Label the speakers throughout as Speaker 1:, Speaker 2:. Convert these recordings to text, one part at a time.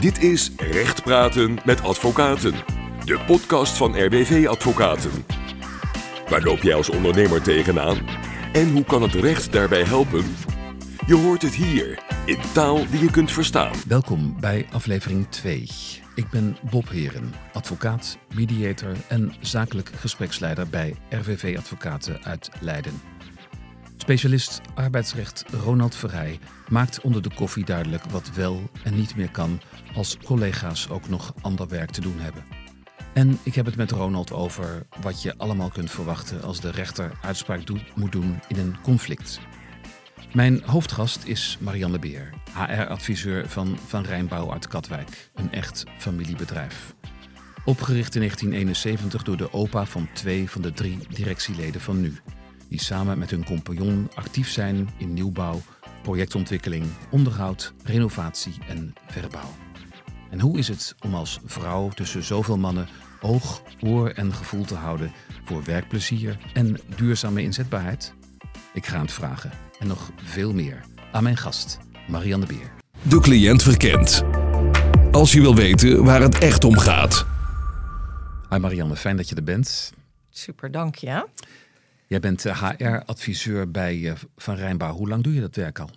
Speaker 1: Dit is Recht Praten met Advocaten, de podcast van RWV Advocaten. Waar loop jij als ondernemer tegenaan? En hoe kan het recht daarbij helpen? Je hoort het hier, in taal die je kunt verstaan.
Speaker 2: Welkom bij aflevering 2. Ik ben Bob Heren, advocaat, mediator en zakelijk gespreksleider bij RVV Advocaten uit Leiden. Specialist arbeidsrecht Ronald Verrij maakt onder de koffie duidelijk wat wel en niet meer kan als collega's ook nog ander werk te doen hebben. En ik heb het met Ronald over wat je allemaal kunt verwachten als de rechter uitspraak moet doen in een conflict. Mijn hoofdgast is Marianne Beer, HR-adviseur van Van Rijnbouw uit Katwijk, een echt familiebedrijf. Opgericht in 1971 door de opa van twee van de drie directieleden van nu, die samen met hun compagnon actief zijn in nieuwbouw, projectontwikkeling, onderhoud, renovatie en verbouw. En hoe is het om als vrouw tussen zoveel mannen oog, oor en gevoel te houden voor werkplezier en duurzame inzetbaarheid? Ik ga het vragen en nog veel meer aan mijn gast, Marianne Beer.
Speaker 1: De cliënt verkent. Als je wil weten waar het echt om gaat.
Speaker 2: Hi Marianne, fijn dat je er bent.
Speaker 3: Super, dank je.
Speaker 2: Jij bent HR-adviseur bij eh, Van Rijnbouw. Hoe lang doe je dat werk al?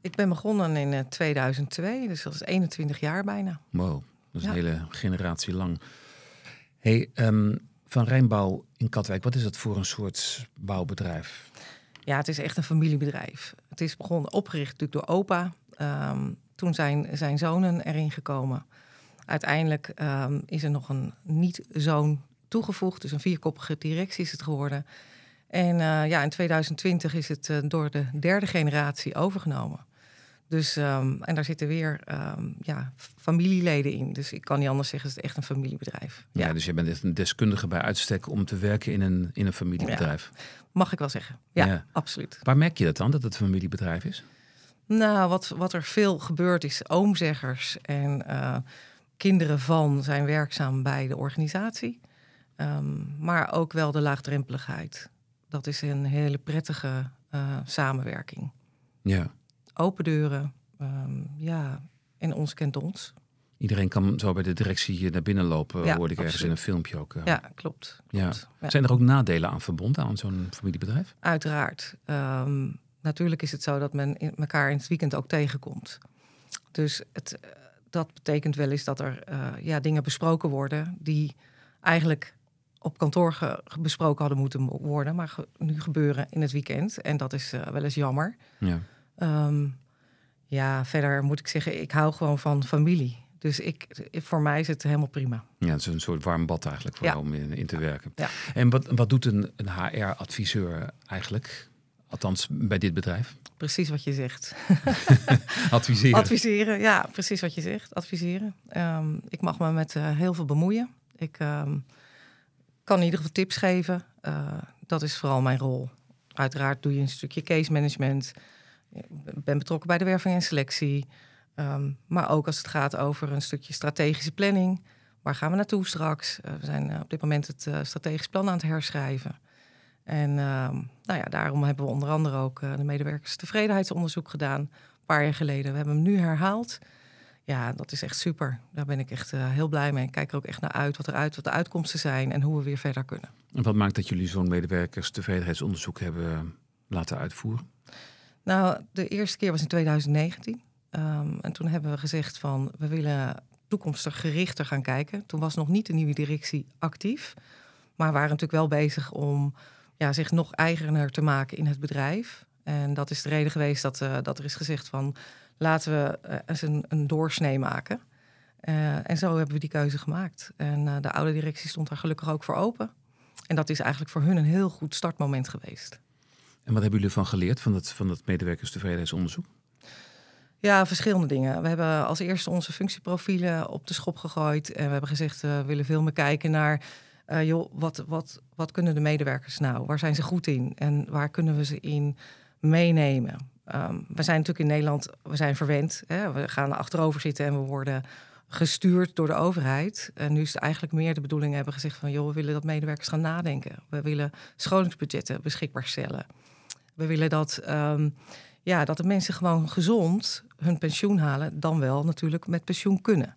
Speaker 3: Ik ben begonnen in 2002, dus dat is 21 jaar bijna.
Speaker 2: Wow, dat is een hele generatie lang. Hey, um, Van Rijnbouw in Katwijk, wat is dat voor een soort bouwbedrijf?
Speaker 3: Ja, het is echt een familiebedrijf. Het is begonnen, opgericht natuurlijk door opa. Um, toen zijn zijn zonen erin gekomen. Uiteindelijk um, is er nog een niet-zoon toegevoegd, dus een vierkoppige directie is het geworden. En uh, ja, in 2020 is het uh, door de derde generatie overgenomen. Dus, um, en daar zitten weer um, ja, familieleden in. Dus ik kan niet anders zeggen, het is echt een familiebedrijf.
Speaker 2: Ja, ja dus je bent echt een deskundige bij uitstek om te werken in een, in een familiebedrijf.
Speaker 3: Ja, mag ik wel zeggen. Ja, ja, absoluut.
Speaker 2: Waar merk je dat dan, dat het een familiebedrijf is?
Speaker 3: Nou, wat, wat er veel gebeurt is oomzeggers en uh, kinderen van zijn werkzaam bij de organisatie. Um, maar ook wel de laagdrempeligheid. Dat is een hele prettige uh, samenwerking.
Speaker 2: Ja.
Speaker 3: Open deuren, um, ja, en ons kent ons.
Speaker 2: Iedereen kan zo bij de directie naar binnen lopen, ja, hoorde ik ergens in een filmpje ook.
Speaker 3: Uh. Ja, klopt. klopt.
Speaker 2: Ja. Zijn er ook nadelen aan verbonden aan zo'n familiebedrijf?
Speaker 3: Uiteraard. Um, natuurlijk is het zo dat men in elkaar in het weekend ook tegenkomt. Dus het, dat betekent wel eens dat er uh, ja, dingen besproken worden die eigenlijk op kantoor ge besproken hadden moeten worden, maar ge nu gebeuren in het weekend. En dat is uh, wel eens jammer.
Speaker 2: Ja.
Speaker 3: Um, ja, verder moet ik zeggen, ik hou gewoon van familie. Dus ik, voor mij is het helemaal prima.
Speaker 2: Ja, het is een soort warm bad eigenlijk voor
Speaker 3: Ja.
Speaker 2: om in, in te werken.
Speaker 3: Ja.
Speaker 2: En wat, wat doet een, een HR-adviseur eigenlijk? Althans, bij dit bedrijf?
Speaker 3: Precies wat je zegt.
Speaker 2: Adviseren.
Speaker 3: Adviseren, ja, precies wat je zegt. Adviseren. Um, ik mag me met uh, heel veel bemoeien. Ik um, kan in ieder geval tips geven. Uh, dat is vooral mijn rol. Uiteraard doe je een stukje case management. Ben betrokken bij de werving en selectie. Um, maar ook als het gaat over een stukje strategische planning. Waar gaan we naartoe straks? Uh, we zijn uh, op dit moment het strategisch plan aan het herschrijven. En uh, nou ja, daarom hebben we onder andere ook de medewerkerstevredenheidsonderzoek gedaan. Een paar jaar geleden. We hebben hem nu herhaald. Ja, dat is echt super. Daar ben ik echt uh, heel blij mee. Ik kijk er ook echt naar uit wat, eruit, wat de uitkomsten zijn en hoe we weer verder kunnen.
Speaker 2: En wat maakt dat jullie zo'n medewerkerstevredenheidsonderzoek hebben laten uitvoeren?
Speaker 3: Nou, de eerste keer was in 2019. Um, en toen hebben we gezegd van we willen toekomstig gerichter gaan kijken. Toen was nog niet de nieuwe directie actief. Maar waren natuurlijk wel bezig om ja, zich nog eigener te maken in het bedrijf. En dat is de reden geweest dat, uh, dat er is gezegd van laten we uh, eens een, een doorsnee maken. Uh, en zo hebben we die keuze gemaakt. En uh, de oude directie stond daar gelukkig ook voor open. En dat is eigenlijk voor hun een heel goed startmoment geweest.
Speaker 2: En wat hebben jullie van geleerd van dat, van dat medewerkerstevredenheidsonderzoek?
Speaker 3: Ja, verschillende dingen. We hebben als eerste onze functieprofielen op de schop gegooid. En we hebben gezegd, uh, we willen veel meer kijken naar... Joh, wat, wat, wat kunnen de medewerkers nou? Waar zijn ze goed in? En waar kunnen we ze in meenemen? Um, we zijn natuurlijk in Nederland, we zijn verwend. Hè? We gaan achterover zitten en we worden gestuurd door de overheid. En nu is het eigenlijk meer de bedoeling hebben gezegd van... joh, we willen dat medewerkers gaan nadenken. We willen scholingsbudgetten beschikbaar stellen. We willen dat, um, ja, dat de mensen gewoon gezond hun pensioen halen, dan wel natuurlijk met pensioen kunnen.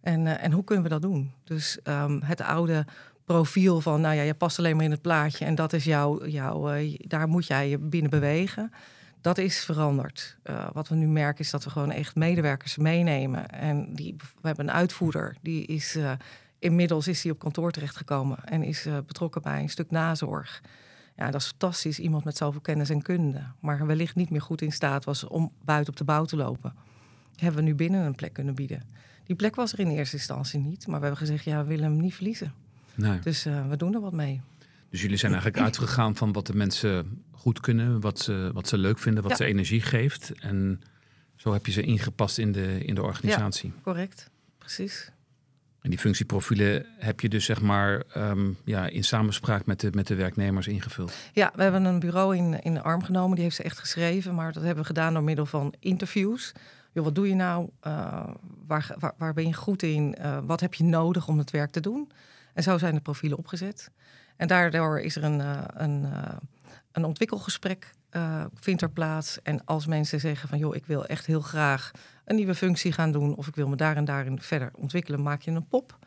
Speaker 3: En, eh, en hoe kunnen we dat doen? Dus ehm, het oude profiel van, nou ja, je past alleen maar in het plaatje en dat is jouw, jouw uh, daar moet jij je binnen bewegen. Dat is veranderd. Uh, wat we nu merken is dat we gewoon echt medewerkers meenemen. En die, we hebben een uitvoerder, die is uh, inmiddels is die op kantoor terechtgekomen en is betrokken bij een stuk nazorg. Ja, dat is fantastisch, iemand met zoveel kennis en kunde. Maar wellicht niet meer goed in staat was om buiten op de bouw te lopen. Hebben we nu binnen een plek kunnen bieden. Die plek was er in eerste instantie niet, maar we hebben gezegd, ja, we willen hem niet verliezen. Nee. Dus we doen er wat mee.
Speaker 2: Dus jullie zijn eigenlijk uitgegaan van wat de mensen goed kunnen, wat ze, wat ze leuk vinden, wat ze energie geeft. En zo heb je ze ingepast in de, in de organisatie.
Speaker 3: Ja, correct, precies.
Speaker 2: En die functieprofielen heb je dus zeg maar um, ja, in samenspraak met de, met de werknemers ingevuld?
Speaker 3: Ja, we hebben een bureau in, in de arm genomen, die heeft ze echt geschreven. Maar dat hebben we gedaan door middel van interviews joh, wat doe je nou? Uh, waar, waar, waar, ben je goed in? Uh, wat heb je nodig om het werk te doen? En zo zijn de profielen opgezet. En daardoor is er een, uh, een, een ontwikkelgesprek vindt er plaats. En als mensen zeggen van joh, ik wil echt heel graag een nieuwe functie gaan doen of ik wil me daar en daarin verder ontwikkelen, maak je een pop.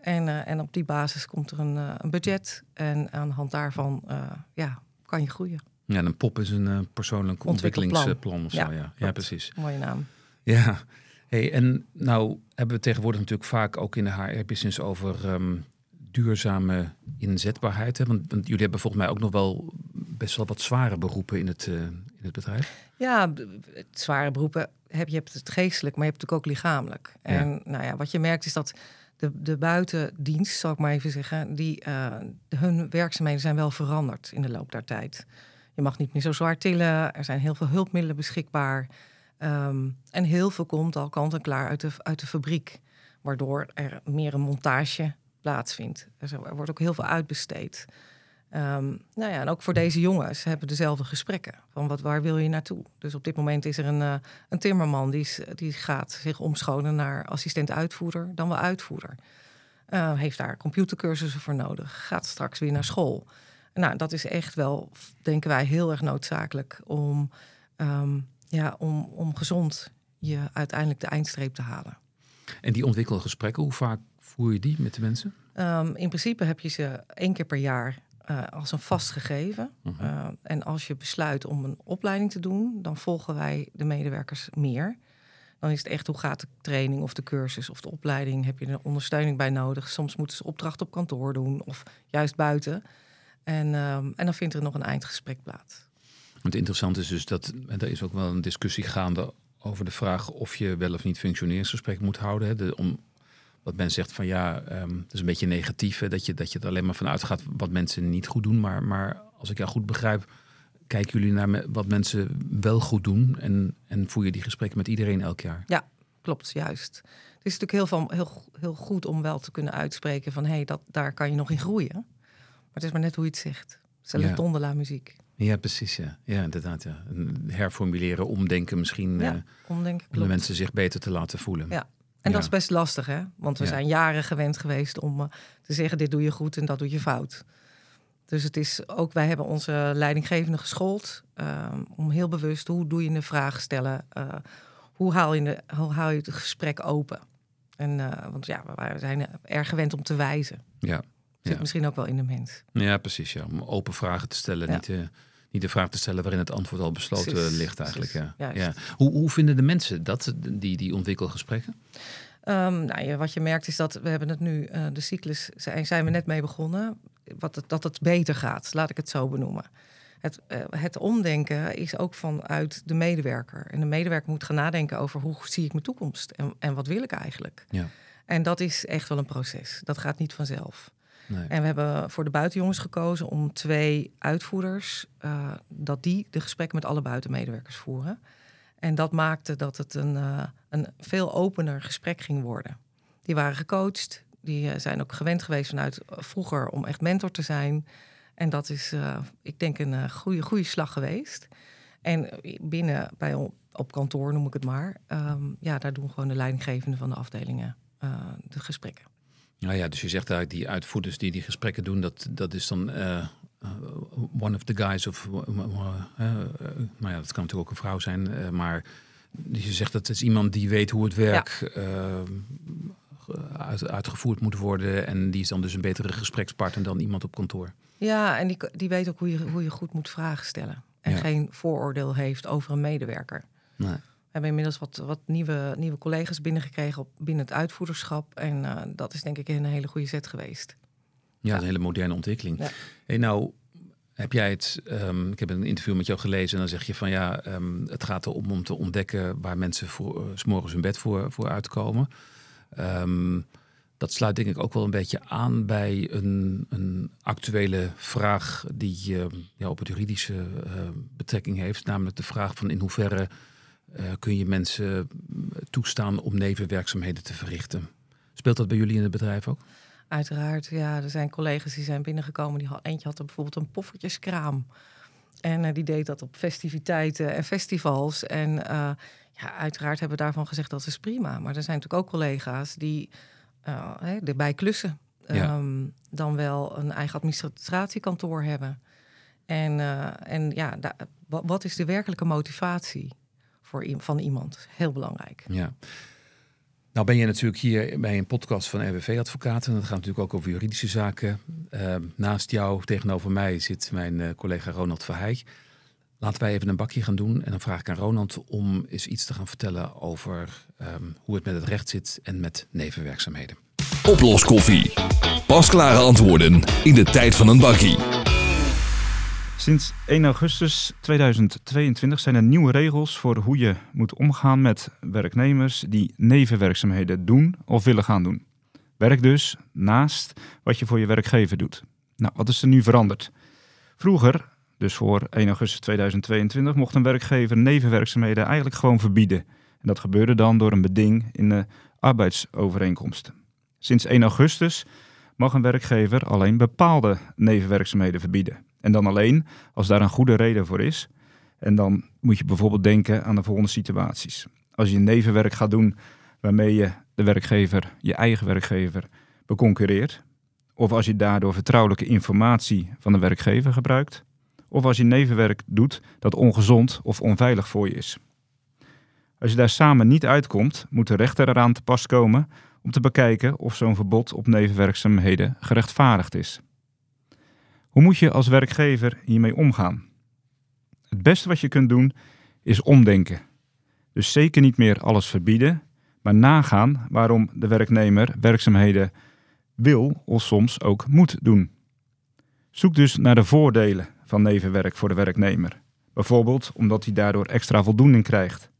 Speaker 3: En, en op die basis komt er een, een budget. En aan de hand daarvan ja, kan je groeien.
Speaker 2: Ja, een pop is een persoonlijk ontwikkelingsplan of zo. Ja, ja. ja precies.
Speaker 3: Mooie naam.
Speaker 2: Ja, hey, en nou hebben we tegenwoordig natuurlijk vaak ook in de HR-business over um, duurzame inzetbaarheid. Hè? Want, want, jullie hebben volgens mij ook nog wel best wel wat zware beroepen in het, uh, in het bedrijf.
Speaker 3: Ja, zware beroepen heb je hebt het geestelijk, maar je hebt natuurlijk ook lichamelijk. En nou ja, wat je merkt is dat de, de buitendienst, zal ik maar even zeggen, die, uh, hun werkzaamheden zijn wel veranderd in de loop der tijd. Je mag niet meer zo zwaar tillen, er zijn heel veel hulpmiddelen beschikbaar. Um, en heel veel komt al kant en klaar uit de, uit de fabriek, waardoor er meer een montage plaatsvindt. Er wordt ook heel veel uitbesteed. Um, nou ja, en ook voor deze jongens hebben dezelfde gesprekken. Van wat, waar wil je naartoe? Dus op dit moment is er een, uh, een timmerman die, die gaat zich omscholen naar assistent-uitvoerder, dan wel uitvoerder. Uh, heeft daar computercursussen voor nodig, gaat straks weer naar school. Nou, dat is echt wel, denken wij, heel erg noodzakelijk om um, ja, om, om gezond je uiteindelijk de eindstreep te halen.
Speaker 2: En die ontwikkelgesprekken, hoe vaak voer je die met de mensen?
Speaker 3: Um, in principe heb je ze één keer per jaar uh, als een vast gegeven. Uh -huh. uh, en als je besluit om een opleiding te doen, dan volgen wij de medewerkers meer. Dan is het echt hoe gaat de training of de cursus of de opleiding? Heb je er ondersteuning bij nodig? Soms moeten ze opdracht op kantoor doen of juist buiten. En, um, en dan vindt er nog een eindgesprek plaats.
Speaker 2: Het interessante is dus dat er is ook wel een discussie gaande over de vraag of je wel of niet functioneringsgesprek moet houden. Hè. De, om, wat men zegt van ja, um, het is een beetje negatief, hè, dat, je, dat je er alleen maar van uitgaat wat mensen niet goed doen. Maar, maar als ik jou goed begrijp, kijken jullie naar wat mensen wel goed doen en, en voer je die gesprekken met iedereen elk jaar?
Speaker 3: Ja, klopt, juist. Het is natuurlijk heel, van, heel, heel goed om wel te kunnen uitspreken van hé, hey, dat, daar kan je nog in groeien. Maar het is maar net hoe je het zegt. C'est ja. muziek.
Speaker 2: Ja, precies. Ja, ja inderdaad. Ja. Herformuleren, omdenken misschien. Ja, uh, omdenken, om de mensen zich beter te laten voelen.
Speaker 3: Ja, en ja. dat is best lastig, hè? Want we ja. zijn jaren gewend geweest om uh, te zeggen: dit doe je goed en dat doe je fout. Dus het is ook, wij hebben onze leidinggevende geschoold uh, om heel bewust hoe doe je een vraag stellen, uh, hoe, haal je de, hoe haal je het gesprek open. En, uh, want ja, we zijn erg gewend om te wijzen.
Speaker 2: Ja.
Speaker 3: Zit misschien ook wel in de mens.
Speaker 2: Ja, precies. Ja. Om open vragen te stellen, niet, niet de vraag te stellen waarin het antwoord al besloten precies, ligt eigenlijk. Ja. Ja. Hoe, hoe vinden de mensen dat, die, die ontwikkelgesprekken?
Speaker 3: Um, nou, ja, wat je merkt is dat we hebben het nu, uh, de cyclus zijn, zijn we net mee begonnen, wat het, dat het beter gaat, laat ik het zo benoemen. Het, uh, het omdenken is ook vanuit de medewerker. En de medewerker moet gaan nadenken over hoe zie ik mijn toekomst en, en wat wil ik eigenlijk. Ja. En dat is echt wel een proces. Dat gaat niet vanzelf. En we hebben voor de buitenjongens gekozen om twee uitvoerders, uh, dat die de gesprekken met alle buitenmedewerkers voeren. En dat maakte dat het een, uh, een veel opener gesprek ging worden. Die waren gecoacht, die uh, zijn ook gewend geweest vanuit vroeger om echt mentor te zijn. En dat is, ik denk, een goede, goede slag geweest. En binnen bij op kantoor, noem ik het maar, um, ja, daar doen gewoon de leidinggevenden van de afdelingen de gesprekken.
Speaker 2: Nou ja, dus je zegt eigenlijk die uitvoerders die die gesprekken doen, dat, dat is dan uh, one of the guys of, uh, nou ja, dat kan natuurlijk ook een vrouw zijn, maar Dus je zegt dat het is iemand die weet hoe het werk uh, uit, uitgevoerd moet worden. En die is dan dus een betere gesprekspartner dan iemand op kantoor.
Speaker 3: Ja, en die, die weet ook hoe je, hoe je goed moet vragen stellen. En geen vooroordeel heeft over een medewerker. Nee. We hebben inmiddels wat, wat nieuwe, nieuwe collega's binnengekregen op, binnen het uitvoerderschap. En uh, dat is denk ik een hele goede zet geweest.
Speaker 2: Ja, een hele moderne ontwikkeling. Ja. Hey, nou, heb jij het, um, ik heb een interview met jou gelezen en dan zeg je van ja, um, het gaat erom om te ontdekken waar mensen voor, uh, s morgens hun bed voor, voor uitkomen. Um, dat sluit denk ik ook wel een beetje aan bij een, een actuele vraag die uh, ja, op het juridische uh, betrekking heeft. Namelijk de vraag van in hoeverre uh, kun je mensen toestaan om nevenwerkzaamheden te verrichten. Speelt dat bij jullie in het bedrijf ook?
Speaker 3: Uiteraard, ja. Er zijn collega's die zijn binnengekomen. Die had, eentje had er bijvoorbeeld een poffertjeskraam. En uh, die deed dat op festiviteiten en festivals. En uh, ja, uiteraard hebben we daarvan gezegd dat is prima. Maar er zijn natuurlijk ook collega's die uh, erbij klussen. Ja. Um, dan wel een eigen administratiekantoor hebben. En, en ja, wat is de werkelijke motivatie voor, van iemand? Heel belangrijk.
Speaker 2: Ja. Nou ben je natuurlijk hier bij een podcast van RWV-advocaten. Dat gaat natuurlijk ook over juridische zaken. Uh, naast jou, tegenover mij, zit mijn uh, collega Ronald Verheij. Laten wij even een bakje gaan doen. En dan vraag ik aan Ronald om eens iets te gaan vertellen over um, hoe het met het recht zit en met nevenwerkzaamheden.
Speaker 1: Oploskoffie. Pasklare antwoorden in de tijd van een bakkie.
Speaker 4: Sinds 1 augustus 2022 zijn er nieuwe regels voor hoe je moet omgaan met werknemers die nevenwerkzaamheden doen of willen gaan doen. Werk dus naast wat je voor je werkgever doet. Nou, wat is er nu veranderd? Vroeger, dus voor 1 augustus 2022, mocht een werkgever nevenwerkzaamheden eigenlijk gewoon verbieden. En dat gebeurde dan door een beding in de arbeidsovereenkomst. Sinds 1 augustus mag een werkgever alleen bepaalde nevenwerkzaamheden verbieden. En dan alleen als daar een goede reden voor is. En dan moet je bijvoorbeeld denken aan de volgende situaties. Als je nevenwerk gaat doen waarmee je de werkgever, je eigen werkgever, beconcurreert. Of als je daardoor vertrouwelijke informatie van de werkgever gebruikt. Of als je nevenwerk doet dat ongezond of onveilig voor je is. Als je daar samen niet uitkomt, moet de rechter eraan te pas komen om te bekijken of zo'n verbod op nevenwerkzaamheden gerechtvaardigd is. Hoe moet je als werkgever hiermee omgaan? Het beste wat je kunt doen is omdenken. Dus zeker niet meer alles verbieden, maar nagaan waarom de werknemer werkzaamheden wil of soms ook moet doen. Zoek dus naar de voordelen van nevenwerk voor de werknemer. Bijvoorbeeld omdat hij daardoor extra voldoening krijgt,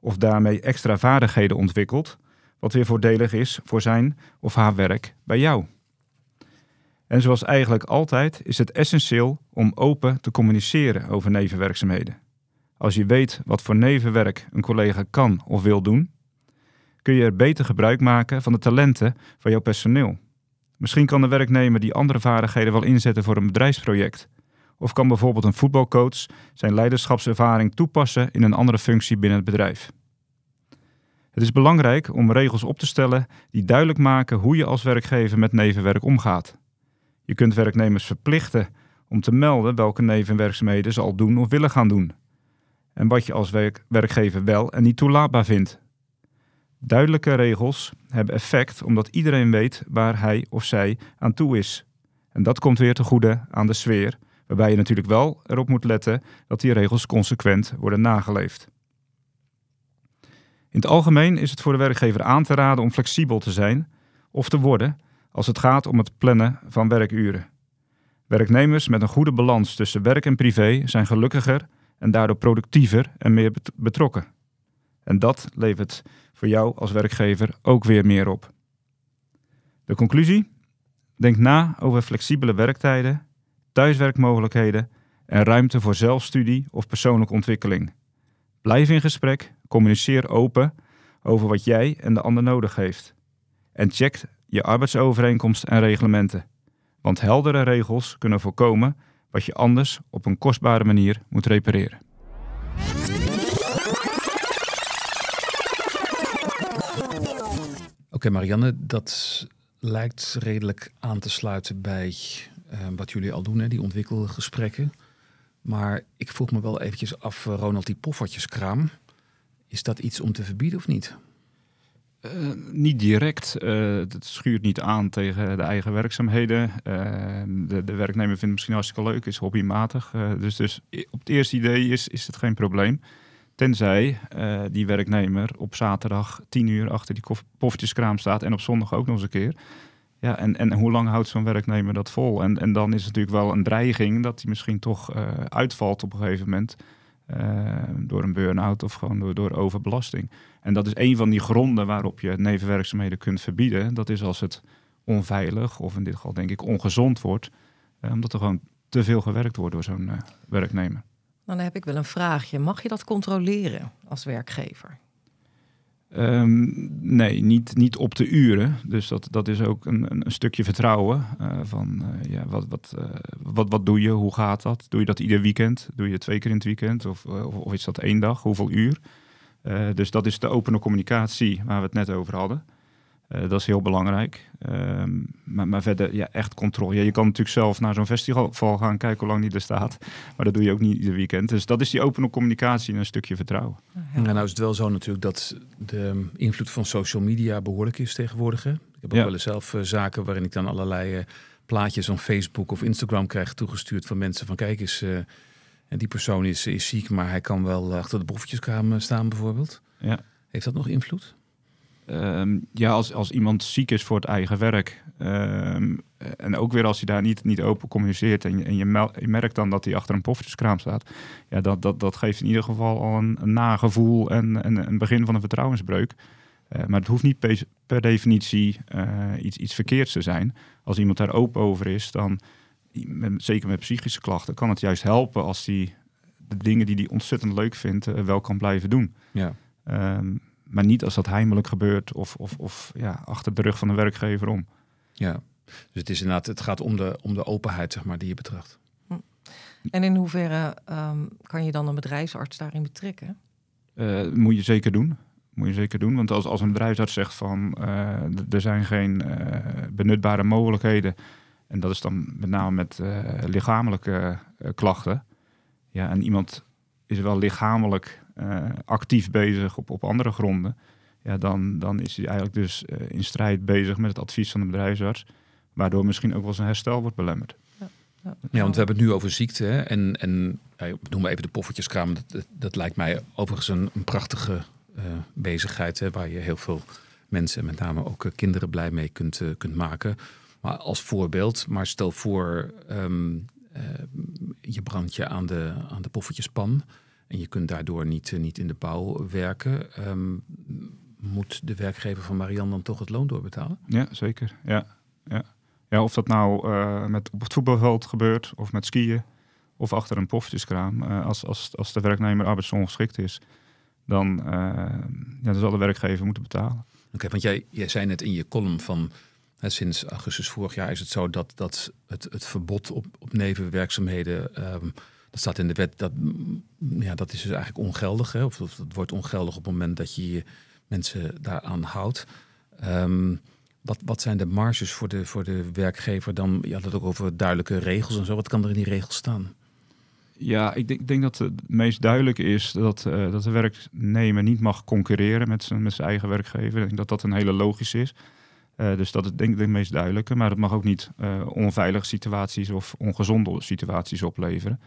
Speaker 4: of daarmee extra vaardigheden ontwikkelt, wat weer voordelig is voor zijn of haar werk bij jou. En zoals eigenlijk altijd is het essentieel om open te communiceren over nevenwerkzaamheden. Als je weet wat voor nevenwerk een collega kan of wil doen, kun je er beter gebruik maken van de talenten van jouw personeel. Misschien kan de werknemer die andere vaardigheden wel inzetten voor een bedrijfsproject. Of kan bijvoorbeeld een voetbalcoach zijn leiderschapservaring toepassen in een andere functie binnen het bedrijf. Het is belangrijk om regels op te stellen die duidelijk maken hoe je als werkgever met nevenwerk omgaat. Je kunt werknemers verplichten om te melden welke nevenwerkzaamheden ze al doen of willen gaan doen. En wat je als werk werkgever wel en niet toelaatbaar vindt. Duidelijke regels hebben effect omdat iedereen weet waar hij of zij aan toe is. En dat komt weer te goede aan de sfeer, waarbij je natuurlijk wel erop moet letten dat die regels consequent worden nageleefd. In het algemeen is het voor de werkgever aan te raden om flexibel te zijn of te worden als het gaat om het plannen van werkuren. Werknemers met een goede balans tussen werk en privé zijn gelukkiger en daardoor productiever en meer betrokken. En dat levert voor jou als werkgever ook weer meer op. De conclusie? Denk na over flexibele werktijden, thuiswerkmogelijkheden en ruimte voor zelfstudie of persoonlijke ontwikkeling. Blijf in gesprek, communiceer open over wat jij en de ander nodig heeft. En check je arbeidsovereenkomst en reglementen. Want heldere regels kunnen voorkomen wat je anders op een kostbare manier moet repareren.
Speaker 2: Oké, Marianne, dat lijkt redelijk aan te sluiten bij uh, wat jullie al doen, hè, die ontwikkelgesprekken. Maar ik vroeg me wel eventjes af, uh, Ronald, die poffertjeskraam. Is dat iets om te verbieden of niet?
Speaker 4: Uh, niet direct. Uh, het schuurt niet aan tegen de eigen werkzaamheden. Uh, de, de, werknemer vindt het misschien hartstikke leuk, is hobbymatig. dus, dus op het eerste idee is, is het geen probleem. Tenzij die werknemer op zaterdag tien uur achter die poffertjeskraam staat en op zondag ook nog eens een keer. Ja, en, en hoe lang houdt zo'n werknemer dat vol? En, en dan is het natuurlijk wel een dreiging dat hij misschien toch uitvalt op een gegeven moment. Door een burn-out of gewoon door, overbelasting. En dat is een van die gronden waarop je nevenwerkzaamheden kunt verbieden. Dat is als het onveilig of in dit geval denk ik ongezond wordt. Eh, omdat er gewoon te veel gewerkt wordt door zo'n uh, werknemer.
Speaker 3: Dan heb ik wel een vraagje. Mag je dat controleren als werkgever?
Speaker 4: Um, nee, niet, niet op de uren. Dus dat, dat is ook een, een, stukje vertrouwen. Uh, van uh, ja, wat, wat, uh, wat, wat doe je? Hoe gaat dat? Doe je dat ieder weekend? Doe je twee keer in het weekend? Of, of, of is dat één dag? Hoeveel uur? Dus dat is de opene communicatie waar we het net over hadden. Uh, dat is heel belangrijk. Uh, maar, maar, verder, ja, echt controle. Ja, je kan natuurlijk zelf naar zo'n festival gaan kijken hoe lang die er staat. Maar dat doe je ook niet ieder weekend. Dus dat is die opene communicatie en een stukje vertrouwen.
Speaker 2: Ja, nou is het wel zo natuurlijk dat de invloed van social media behoorlijk is tegenwoordig. Hè? Ik heb ook ja. wel eens zelf uh, zaken waarin ik dan allerlei plaatjes op Facebook of Instagram krijg toegestuurd van mensen van kijk eens en die persoon is, is ziek, maar hij kan wel achter de boeffertjeskamer staan bijvoorbeeld.
Speaker 4: Ja.
Speaker 2: Heeft dat nog invloed?
Speaker 4: Um, ja, als, als iemand ziek is voor het eigen werk. Um, en ook weer als hij daar niet, niet open communiceert. En, je, en je, je, merkt dan dat hij achter een poffertjeskraam staat. Ja, dat, dat, dat geeft in ieder geval al een, een nagevoel en, en een begin van een vertrouwensbreuk. Uh, maar het hoeft niet per, per definitie uh, iets, iets verkeerds te zijn. Als iemand daar open over is, dan zeker met psychische klachten, kan het juist helpen als hij de dingen die hij ontzettend leuk vindt, uh, wel kan blijven doen.
Speaker 2: Ja.
Speaker 4: Um, maar niet als dat heimelijk gebeurt of, of, of ja, achter de rug van de werkgever om.
Speaker 2: Ja, dus het, is inderdaad, het gaat om de, om de openheid zeg maar, die je betracht. Hm.
Speaker 3: En in hoeverre um, kan je dan een bedrijfsarts daarin betrekken?
Speaker 4: Uh, moet je zeker doen. Moet je zeker doen. Want als, als een bedrijfsarts zegt van uh, er zijn geen uh, benutbare mogelijkheden en dat is dan met name met uh, lichamelijke uh, klachten. Ja, en iemand is wel lichamelijk uh, actief bezig op, op andere gronden. Ja, dan, dan is hij eigenlijk dus in strijd bezig met het advies van de bedrijfsarts. Waardoor misschien ook wel zijn herstel wordt belemmerd.
Speaker 2: Ja, ja. ja want we hebben het nu over ziekte. Hè? En, en ja, noem maar even de poffertjeskraam. Dat, dat, dat, lijkt mij overigens een, een prachtige bezigheid. Hè? Waar je heel veel mensen, met name ook kinderen, blij mee kunt, kunt maken. Maar als voorbeeld, maar stel voor um, uh, je brandt je aan de, aan de poffertjespan en je kunt daardoor niet, uh, niet in de bouw werken. Um, moet de werkgever van Marianne dan toch het loon doorbetalen?
Speaker 4: Ja, zeker. Ja, ja. ja of dat nou uh, met op het voetbalveld gebeurt of met skiën of achter een poffertjeskraam. als, als, als de werknemer arbeidsongeschikt is, dan, ja, dan zal de werkgever moeten betalen.
Speaker 2: Oké, okay, want jij, jij zei net in je column van sinds augustus vorig jaar is het zo dat, dat het, het verbod op, op nevenwerkzaamheden, um, dat staat in de wet, dat, ja, dat is dus eigenlijk ongeldig. Hè? Of, dat wordt ongeldig op het moment dat je mensen daaraan houdt. Um, wat, wat zijn de marges voor de, voor de werkgever dan? Je had het ook over duidelijke regels en zo. Wat kan er in die regels staan?
Speaker 4: Ja, ik denk, denk dat het meest duidelijk is dat, uh, dat de werknemer niet mag concurreren met zijn, met zijn eigen werkgever. Ik denk dat dat een hele logische is. Uh, dus dat is denk ik de meest duidelijke. Maar het mag ook niet uh, onveilige situaties of ongezonde situaties opleveren.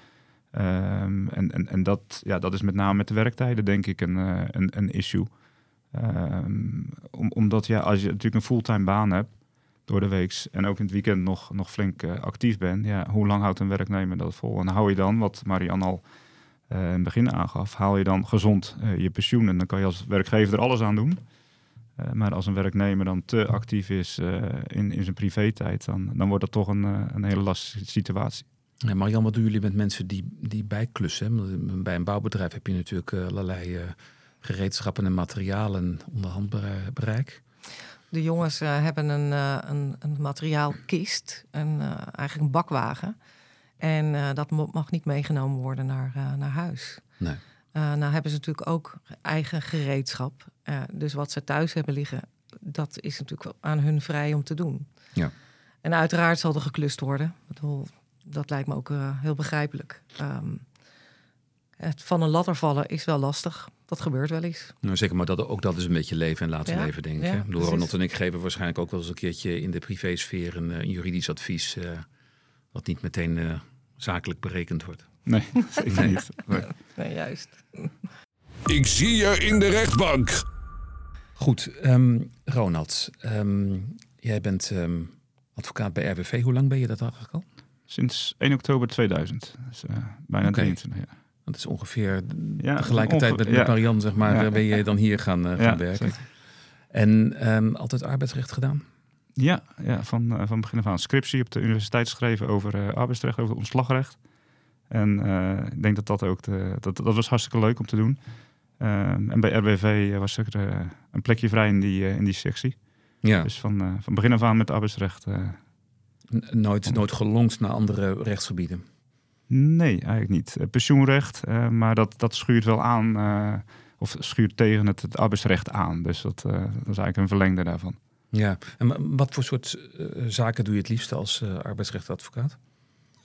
Speaker 4: Um, en en, en dat, ja, dat is met name met de werktijden denk ik een, uh, een, een issue. Om, omdat ja, als je natuurlijk een fulltime baan hebt door de week en ook in het weekend nog, nog flink actief bent, ja, hoe lang houdt een werknemer dat vol? En hou je dan, wat Marianne al in het begin aangaf, haal je dan gezond je pensioen en dan kan je als werkgever er alles aan doen. Uh, maar als een werknemer dan te actief is uh, in, in zijn privé-tijd, dan, dan wordt dat toch een, uh, een hele lastige situatie.
Speaker 2: Ja, Marian, wat doen jullie met mensen die, die bijklussen? Bij een bouwbedrijf heb je natuurlijk allerlei gereedschappen en materialen onder handbereik.
Speaker 3: De jongens hebben een, een, een materiaalkist, een, eigenlijk een bakwagen. En dat mag niet meegenomen worden naar, naar huis.
Speaker 2: Nee.
Speaker 3: Uh, nou hebben ze natuurlijk ook eigen gereedschap. Uh, dus wat ze thuis hebben liggen, dat is natuurlijk aan hun vrij om te doen.
Speaker 2: Ja.
Speaker 3: En uiteraard zal er geklust worden. Bedoel, dat lijkt me ook uh, heel begrijpelijk. Um, het van een ladder vallen is wel lastig. Dat gebeurt wel eens.
Speaker 2: Nou, zeker, maar dat, ook dat is een beetje leven en laten
Speaker 3: Ja,
Speaker 2: leven, denk ik.
Speaker 3: ja, precies.
Speaker 2: Ronald en ik geven waarschijnlijk ook wel eens een keertje in de privésfeer een, eh, een juridisch advies... eh, wat niet meteen eh, zakelijk berekend wordt.
Speaker 4: Nee, zeker niet. Nee.
Speaker 3: Nee, juist.
Speaker 1: Ik zie je in de rechtbank.
Speaker 2: Goed, ehm, Ronald, ehm, jij bent ehm, advocaat bij RWV. Hoe lang ben je dat eigenlijk al?
Speaker 4: Sinds 1 oktober 2000. Dus, eh, bijna
Speaker 2: Oké.
Speaker 4: 23 jaar.
Speaker 2: Dat is ongeveer
Speaker 4: Ja,
Speaker 2: tegelijkertijd
Speaker 4: onge-
Speaker 2: met,
Speaker 4: ja.
Speaker 2: Marianne, zeg maar,
Speaker 4: Ja.
Speaker 2: eh, ben je dan hier gaan, eh,
Speaker 4: Ja,
Speaker 2: gaan werken.
Speaker 4: zeker.
Speaker 2: En ehm, altijd arbeidsrecht gedaan?
Speaker 4: Ja, ja van, eh, van begin af aan scriptie op de universiteit geschreven over eh, arbeidsrecht, over ontslagrecht. En eh, ik denk dat dat ook, de, dat, dat was hartstikke leuk om te doen. Ehm, en bij RBV was er eh, een plekje vrij in die, eh, in die sectie.
Speaker 2: Ja.
Speaker 4: Dus van, eh, van begin af aan met arbeidsrecht. eh,
Speaker 2: N- nooit, nooit gelongd naar andere rechtsgebieden?
Speaker 4: nee, eigenlijk niet. Eh, pensioenrecht, eh, maar dat, dat schuurt wel aan, eh, of schuurt tegen het, het arbeidsrecht aan. Dus dat, eh, dat is eigenlijk een verlengde daarvan.
Speaker 2: Ja. En wa- wat voor soort eh, zaken doe je het liefst als eh, arbeidsrechtadvocaat?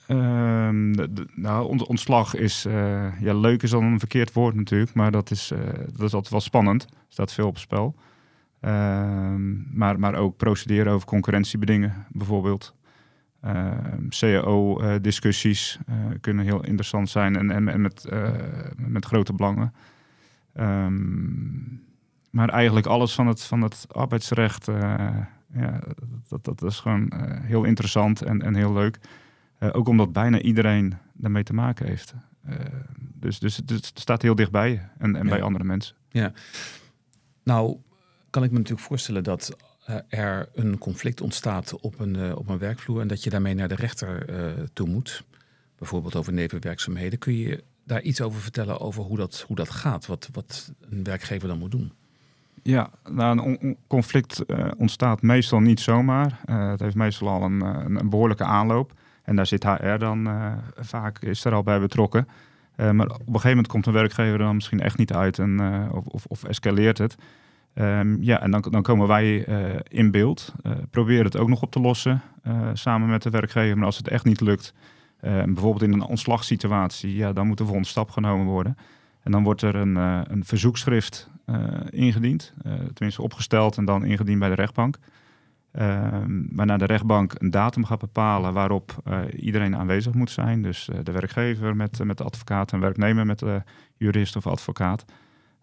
Speaker 4: Ehm, nou, ont- ontslag is, eh, ja, leuk is dan een verkeerd woord natuurlijk, maar dat is, eh, dat is altijd wel spannend. Er staat veel op spel. Ehm, maar, maar ook procederen over concurrentiebedingen bijvoorbeeld. CAO-discussies eh, kunnen heel interessant zijn en, en, met, met grote belangen. Ehm, maar eigenlijk alles van het, van het arbeidsrecht, ja, dat, dat is gewoon heel interessant en, en heel leuk. Eh, ook omdat bijna iedereen daarmee te maken heeft. Eh, dus, dus het, het staat heel dichtbij je en, en
Speaker 2: Ja.
Speaker 4: bij andere mensen.
Speaker 2: Nou, kan ik me natuurlijk voorstellen dat eh, er een conflict ontstaat op een, op een werkvloer en dat je daarmee naar de rechter toe moet. Bijvoorbeeld over nevenwerkzaamheden. Kun je daar iets over vertellen over hoe dat, hoe dat gaat? Wat, wat een werkgever dan moet doen?
Speaker 4: Ja, nou, een on- on- conflict ontstaat meestal niet zomaar. Eh, het heeft meestal al een, een, een behoorlijke aanloop. En daar zit HR dan eh, vaak is er al bij betrokken. Eh, maar op een gegeven moment komt een werkgever er dan misschien echt niet uit en, eh, of, of, of escaleert het. Ehm, ja, en dan, dan komen wij in beeld. Eh proberen het ook nog op te lossen samen met de werkgever. Maar als het echt niet lukt, bijvoorbeeld in een ontslagsituatie, ja, dan moet de volgende stap genomen worden. En dan wordt er een, een verzoekschrift ingediend, tenminste opgesteld en dan ingediend bij de rechtbank. Ehm, waarna de rechtbank een datum gaat bepalen waarop eh, iedereen aanwezig moet zijn. Dus eh, de werkgever met, met de advocaat en werknemer met de jurist of advocaat.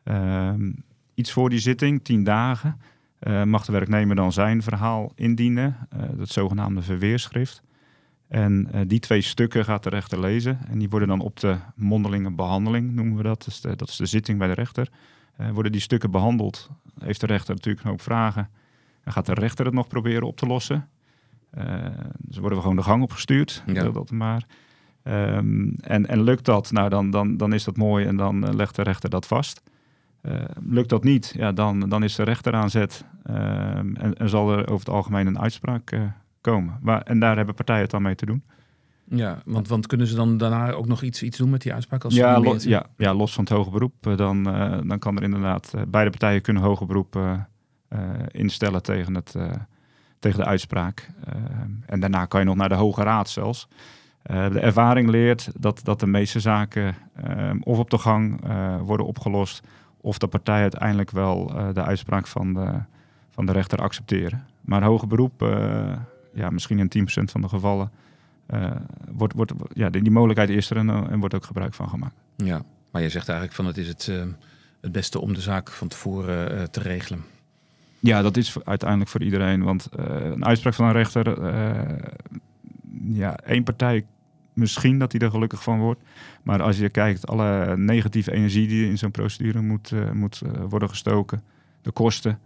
Speaker 4: Ehm, iets voor die zitting, tien dagen, eh, mag de werknemer dan zijn verhaal indienen, eh het zogenaamde verweerschrift. En eh, die twee stukken gaat de rechter lezen. En die worden dan op de mondelinge behandeling, noemen we dat. Dat is de zitting bij de rechter. Eh, worden die stukken behandeld, heeft de rechter natuurlijk een hoop vragen. En gaat de rechter het nog proberen op te lossen. Eh dus worden we gewoon de gang opgestuurd.
Speaker 2: Ja.
Speaker 4: Dat maar. Ehm, en, en lukt dat, nou dan, dan, dan is dat mooi en dan eh, legt de rechter dat vast. Eh, lukt dat niet, ja, dan, dan is de rechter aan zet ehm, en, en zal er over het algemeen een uitspraak komen. Waar, en daar hebben partijen het dan mee te doen.
Speaker 2: Ja, want, want kunnen ze dan daarna ook nog iets, iets doen met die uitspraak? Als ze
Speaker 4: Ja,
Speaker 2: niet
Speaker 4: lo-
Speaker 2: meer-
Speaker 4: ja, ja, los van het hoge beroep, dan, dan kan er inderdaad, beide partijen kunnen hoger beroep instellen tegen, het, eh, tegen de uitspraak. Eh, en daarna kan je nog naar de Hoge Raad zelfs. Eh, de ervaring leert dat, dat de meeste zaken eh, of op de gang eh, worden opgelost, of de partijen uiteindelijk wel eh, de uitspraak van de, van de rechter accepteren. Maar hoger beroep, eh, ja, misschien in 10% van de gevallen, eh, wordt, wordt, ja, die, die mogelijkheid is er en, eh, wordt ook gebruik van gemaakt.
Speaker 2: Ja, maar je zegt eigenlijk van het is het, eh, het beste om de zaak van tevoren eh, te regelen.
Speaker 4: Ja, dat is uiteindelijk voor iedereen. Want eh, een uitspraak van een rechter, eh, ja, één partij misschien dat hij er gelukkig van wordt. Maar als je kijkt, alle negatieve energie die in zo'n procedure moet, eh, moet worden gestoken, de kosten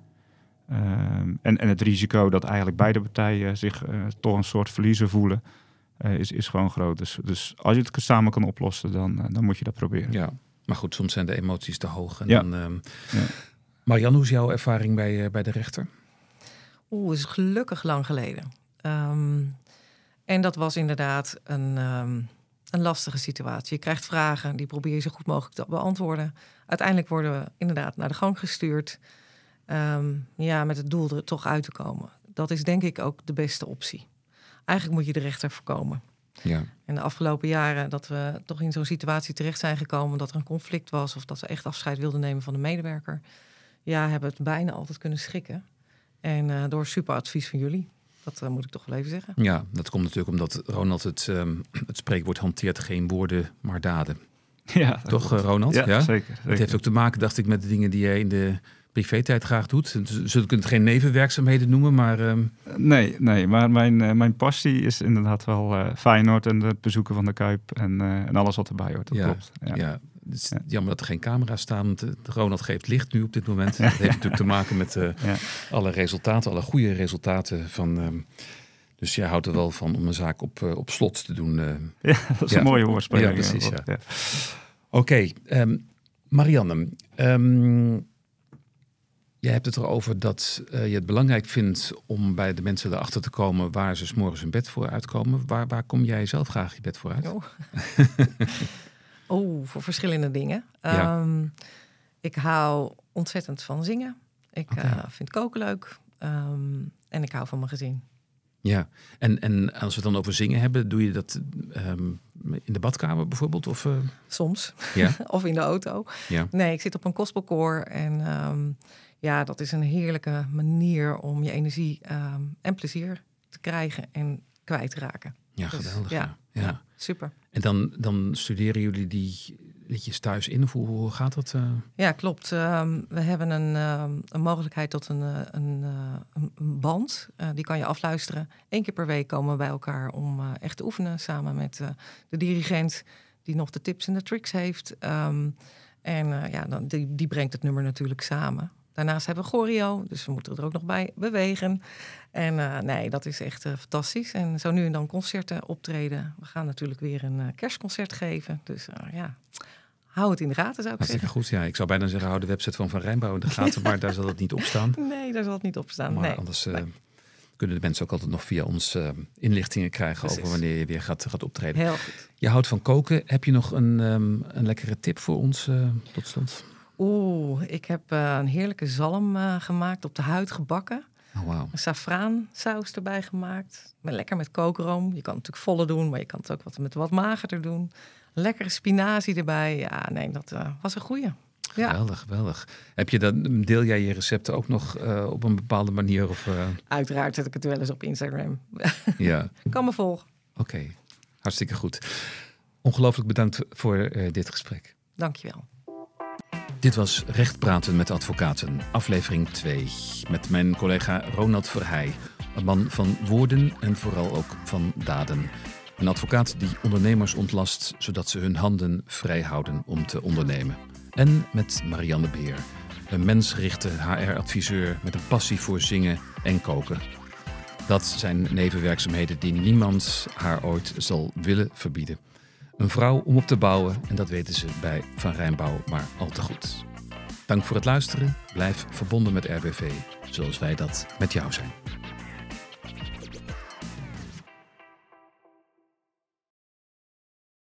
Speaker 4: ehm, en, en het risico dat eigenlijk beide partijen zich toch een soort verliezer voelen, is, is gewoon groot. Dus, dus als je het samen kan oplossen, dan, dan moet je dat proberen.
Speaker 2: Ja, maar goed, soms zijn de emoties te hoog. En
Speaker 4: Ja.
Speaker 2: dan, ehm
Speaker 4: Ja.
Speaker 2: Marianne, hoe is jouw ervaring bij, eh, bij de rechter?
Speaker 3: Oeh, is gelukkig lang geleden. Ehm, en dat was inderdaad een, ehm, een lastige situatie. Je krijgt vragen, die probeer je zo goed mogelijk te beantwoorden. Uiteindelijk worden we inderdaad naar de gang gestuurd. Ehm, ja, met het doel er toch uit te komen. Dat is denk ik ook de beste optie. Eigenlijk moet je de rechter voorkomen.
Speaker 2: Ja.
Speaker 3: En de afgelopen jaren dat we toch in zo'n situatie terecht zijn gekomen dat er een conflict was of dat we echt afscheid wilden nemen van de medewerker. Ja, hebben we het bijna altijd kunnen schikken. En uh, door super advies van jullie. Dat uh, moet ik toch wel even zeggen.
Speaker 2: Ja, dat komt natuurlijk omdat Ronald het, um, het spreekwoord hanteert geen woorden, maar daden.
Speaker 4: Ja,
Speaker 2: toch uh, Ronald?
Speaker 4: Ja, ja? Zeker, zeker.
Speaker 2: Het heeft ook te maken, dacht ik, met de dingen die jij in de privé-tijd graag doet. Zullen we het geen nevenwerkzaamheden noemen, maar... Um...
Speaker 4: Nee, nee, maar mijn, mijn passie is inderdaad wel uh, Feyenoord en het bezoeken van de Kuip en, uh, en alles wat erbij hoort. Dat
Speaker 2: ja,
Speaker 4: klopt.
Speaker 2: Ja. Ja. Het is jammer dat er geen camera's staan, want Ronald geeft licht nu op dit moment. Dat heeft natuurlijk te maken met alle resultaten, alle goede resultaten van... Um, dus jij houdt er wel van om een zaak op, op slot te doen.
Speaker 4: ja, dat is een mooie woordspeling.
Speaker 2: Ja, precies. Ja. Oké, okay, um, Marianne. Um, Jij hebt het erover dat uh, je het belangrijk vindt om bij de mensen erachter te komen waar ze s morgens hun bed voor uitkomen. Waar, waar kom jij zelf graag je bed voor uit?
Speaker 3: Oh, oh voor verschillende dingen. Ja. Um, ik hou ontzettend van zingen. Ik okay. uh, vind koken leuk. Um, en ik hou van mijn gezin.
Speaker 2: Ja, en, en als we het dan over zingen hebben, doe je dat um, in de badkamer bijvoorbeeld? Of, uh...
Speaker 3: Soms.
Speaker 2: Ja?
Speaker 3: of in de auto.
Speaker 2: Ja.
Speaker 3: Nee, ik zit op een gospelkoor en um, ja, dat is een heerlijke manier om je energie um, en plezier te krijgen en kwijt te raken.
Speaker 2: Ja,
Speaker 3: Dus,
Speaker 2: geweldig.
Speaker 3: ja,
Speaker 2: ja.
Speaker 3: ja, super.
Speaker 2: En dan, dan studeren jullie die liedjes thuis in? Hoe, gaat dat? Uh?
Speaker 3: Ja, klopt. Um, we hebben een, um, een mogelijkheid tot een, uh, een, uh, een band. die kan je afluisteren. Eén keer per week komen we bij elkaar om echt te oefenen samen met de dirigent die nog de tips en de tricks heeft. Um, en ja, dan, die, die brengt het nummer natuurlijk samen. Daarnaast hebben we choreo, dus we moeten er ook nog bij bewegen. En uh, nee, dat is echt uh, fantastisch. En zo nu en dan concerten optreden. We gaan natuurlijk weer een uh, kerstconcert geven. Dus ja, hou het in de gaten zou ik
Speaker 2: Hartstikke
Speaker 3: zeggen.
Speaker 2: goed, ja. Ik zou bijna zeggen, hou de website van Van Rijnbouw in de gaten. maar daar zal het niet op staan.
Speaker 3: Nee, daar zal het niet op staan.
Speaker 2: Maar
Speaker 3: nee.
Speaker 2: anders nee. kunnen de mensen ook altijd nog via ons inlichtingen krijgen...
Speaker 3: Precies.
Speaker 2: over wanneer je weer gaat, gaat optreden.
Speaker 3: Heel goed.
Speaker 2: Je houdt van koken. Heb je nog een, um, een lekkere tip voor ons tot slot?
Speaker 3: Oeh, ik heb uh, een heerlijke zalm uh, gemaakt, op de huid gebakken.
Speaker 2: Oh, wow.
Speaker 3: Een safraansaus erbij gemaakt. Maar lekker met kookroom. Je kan het natuurlijk volle doen, maar je kan het ook wat, met wat magerder doen. Lekkere spinazie erbij. Ja, nee, dat uh, was een goeie. Ja.
Speaker 2: Geweldig, geweldig. Heb je dan, deel jij je recepten ook nog uh, op een bepaalde manier? Of, uh...
Speaker 3: Uiteraard zet ik het wel eens op Instagram.
Speaker 2: ja.
Speaker 3: kan me volgen.
Speaker 2: Oké, okay. hartstikke goed. Ongelooflijk bedankt voor dit gesprek.
Speaker 3: Dankjewel.
Speaker 2: Dit was Recht praten met advocaten, aflevering 2. Met mijn collega Ronald Verheij, een man van woorden en vooral ook van daden. Een advocaat die ondernemers ontlast zodat ze hun handen vrij houden om te ondernemen. En met Marianne Beer, een mensgerichte HR-adviseur met een passie voor zingen en koken. Dat zijn nevenwerkzaamheden die niemand haar ooit zal willen verbieden. Een vrouw om op te bouwen en dat weten ze bij Van Rijnbouw maar al te goed. Dank voor het luisteren. Blijf verbonden met RBV, zoals wij dat met jou zijn.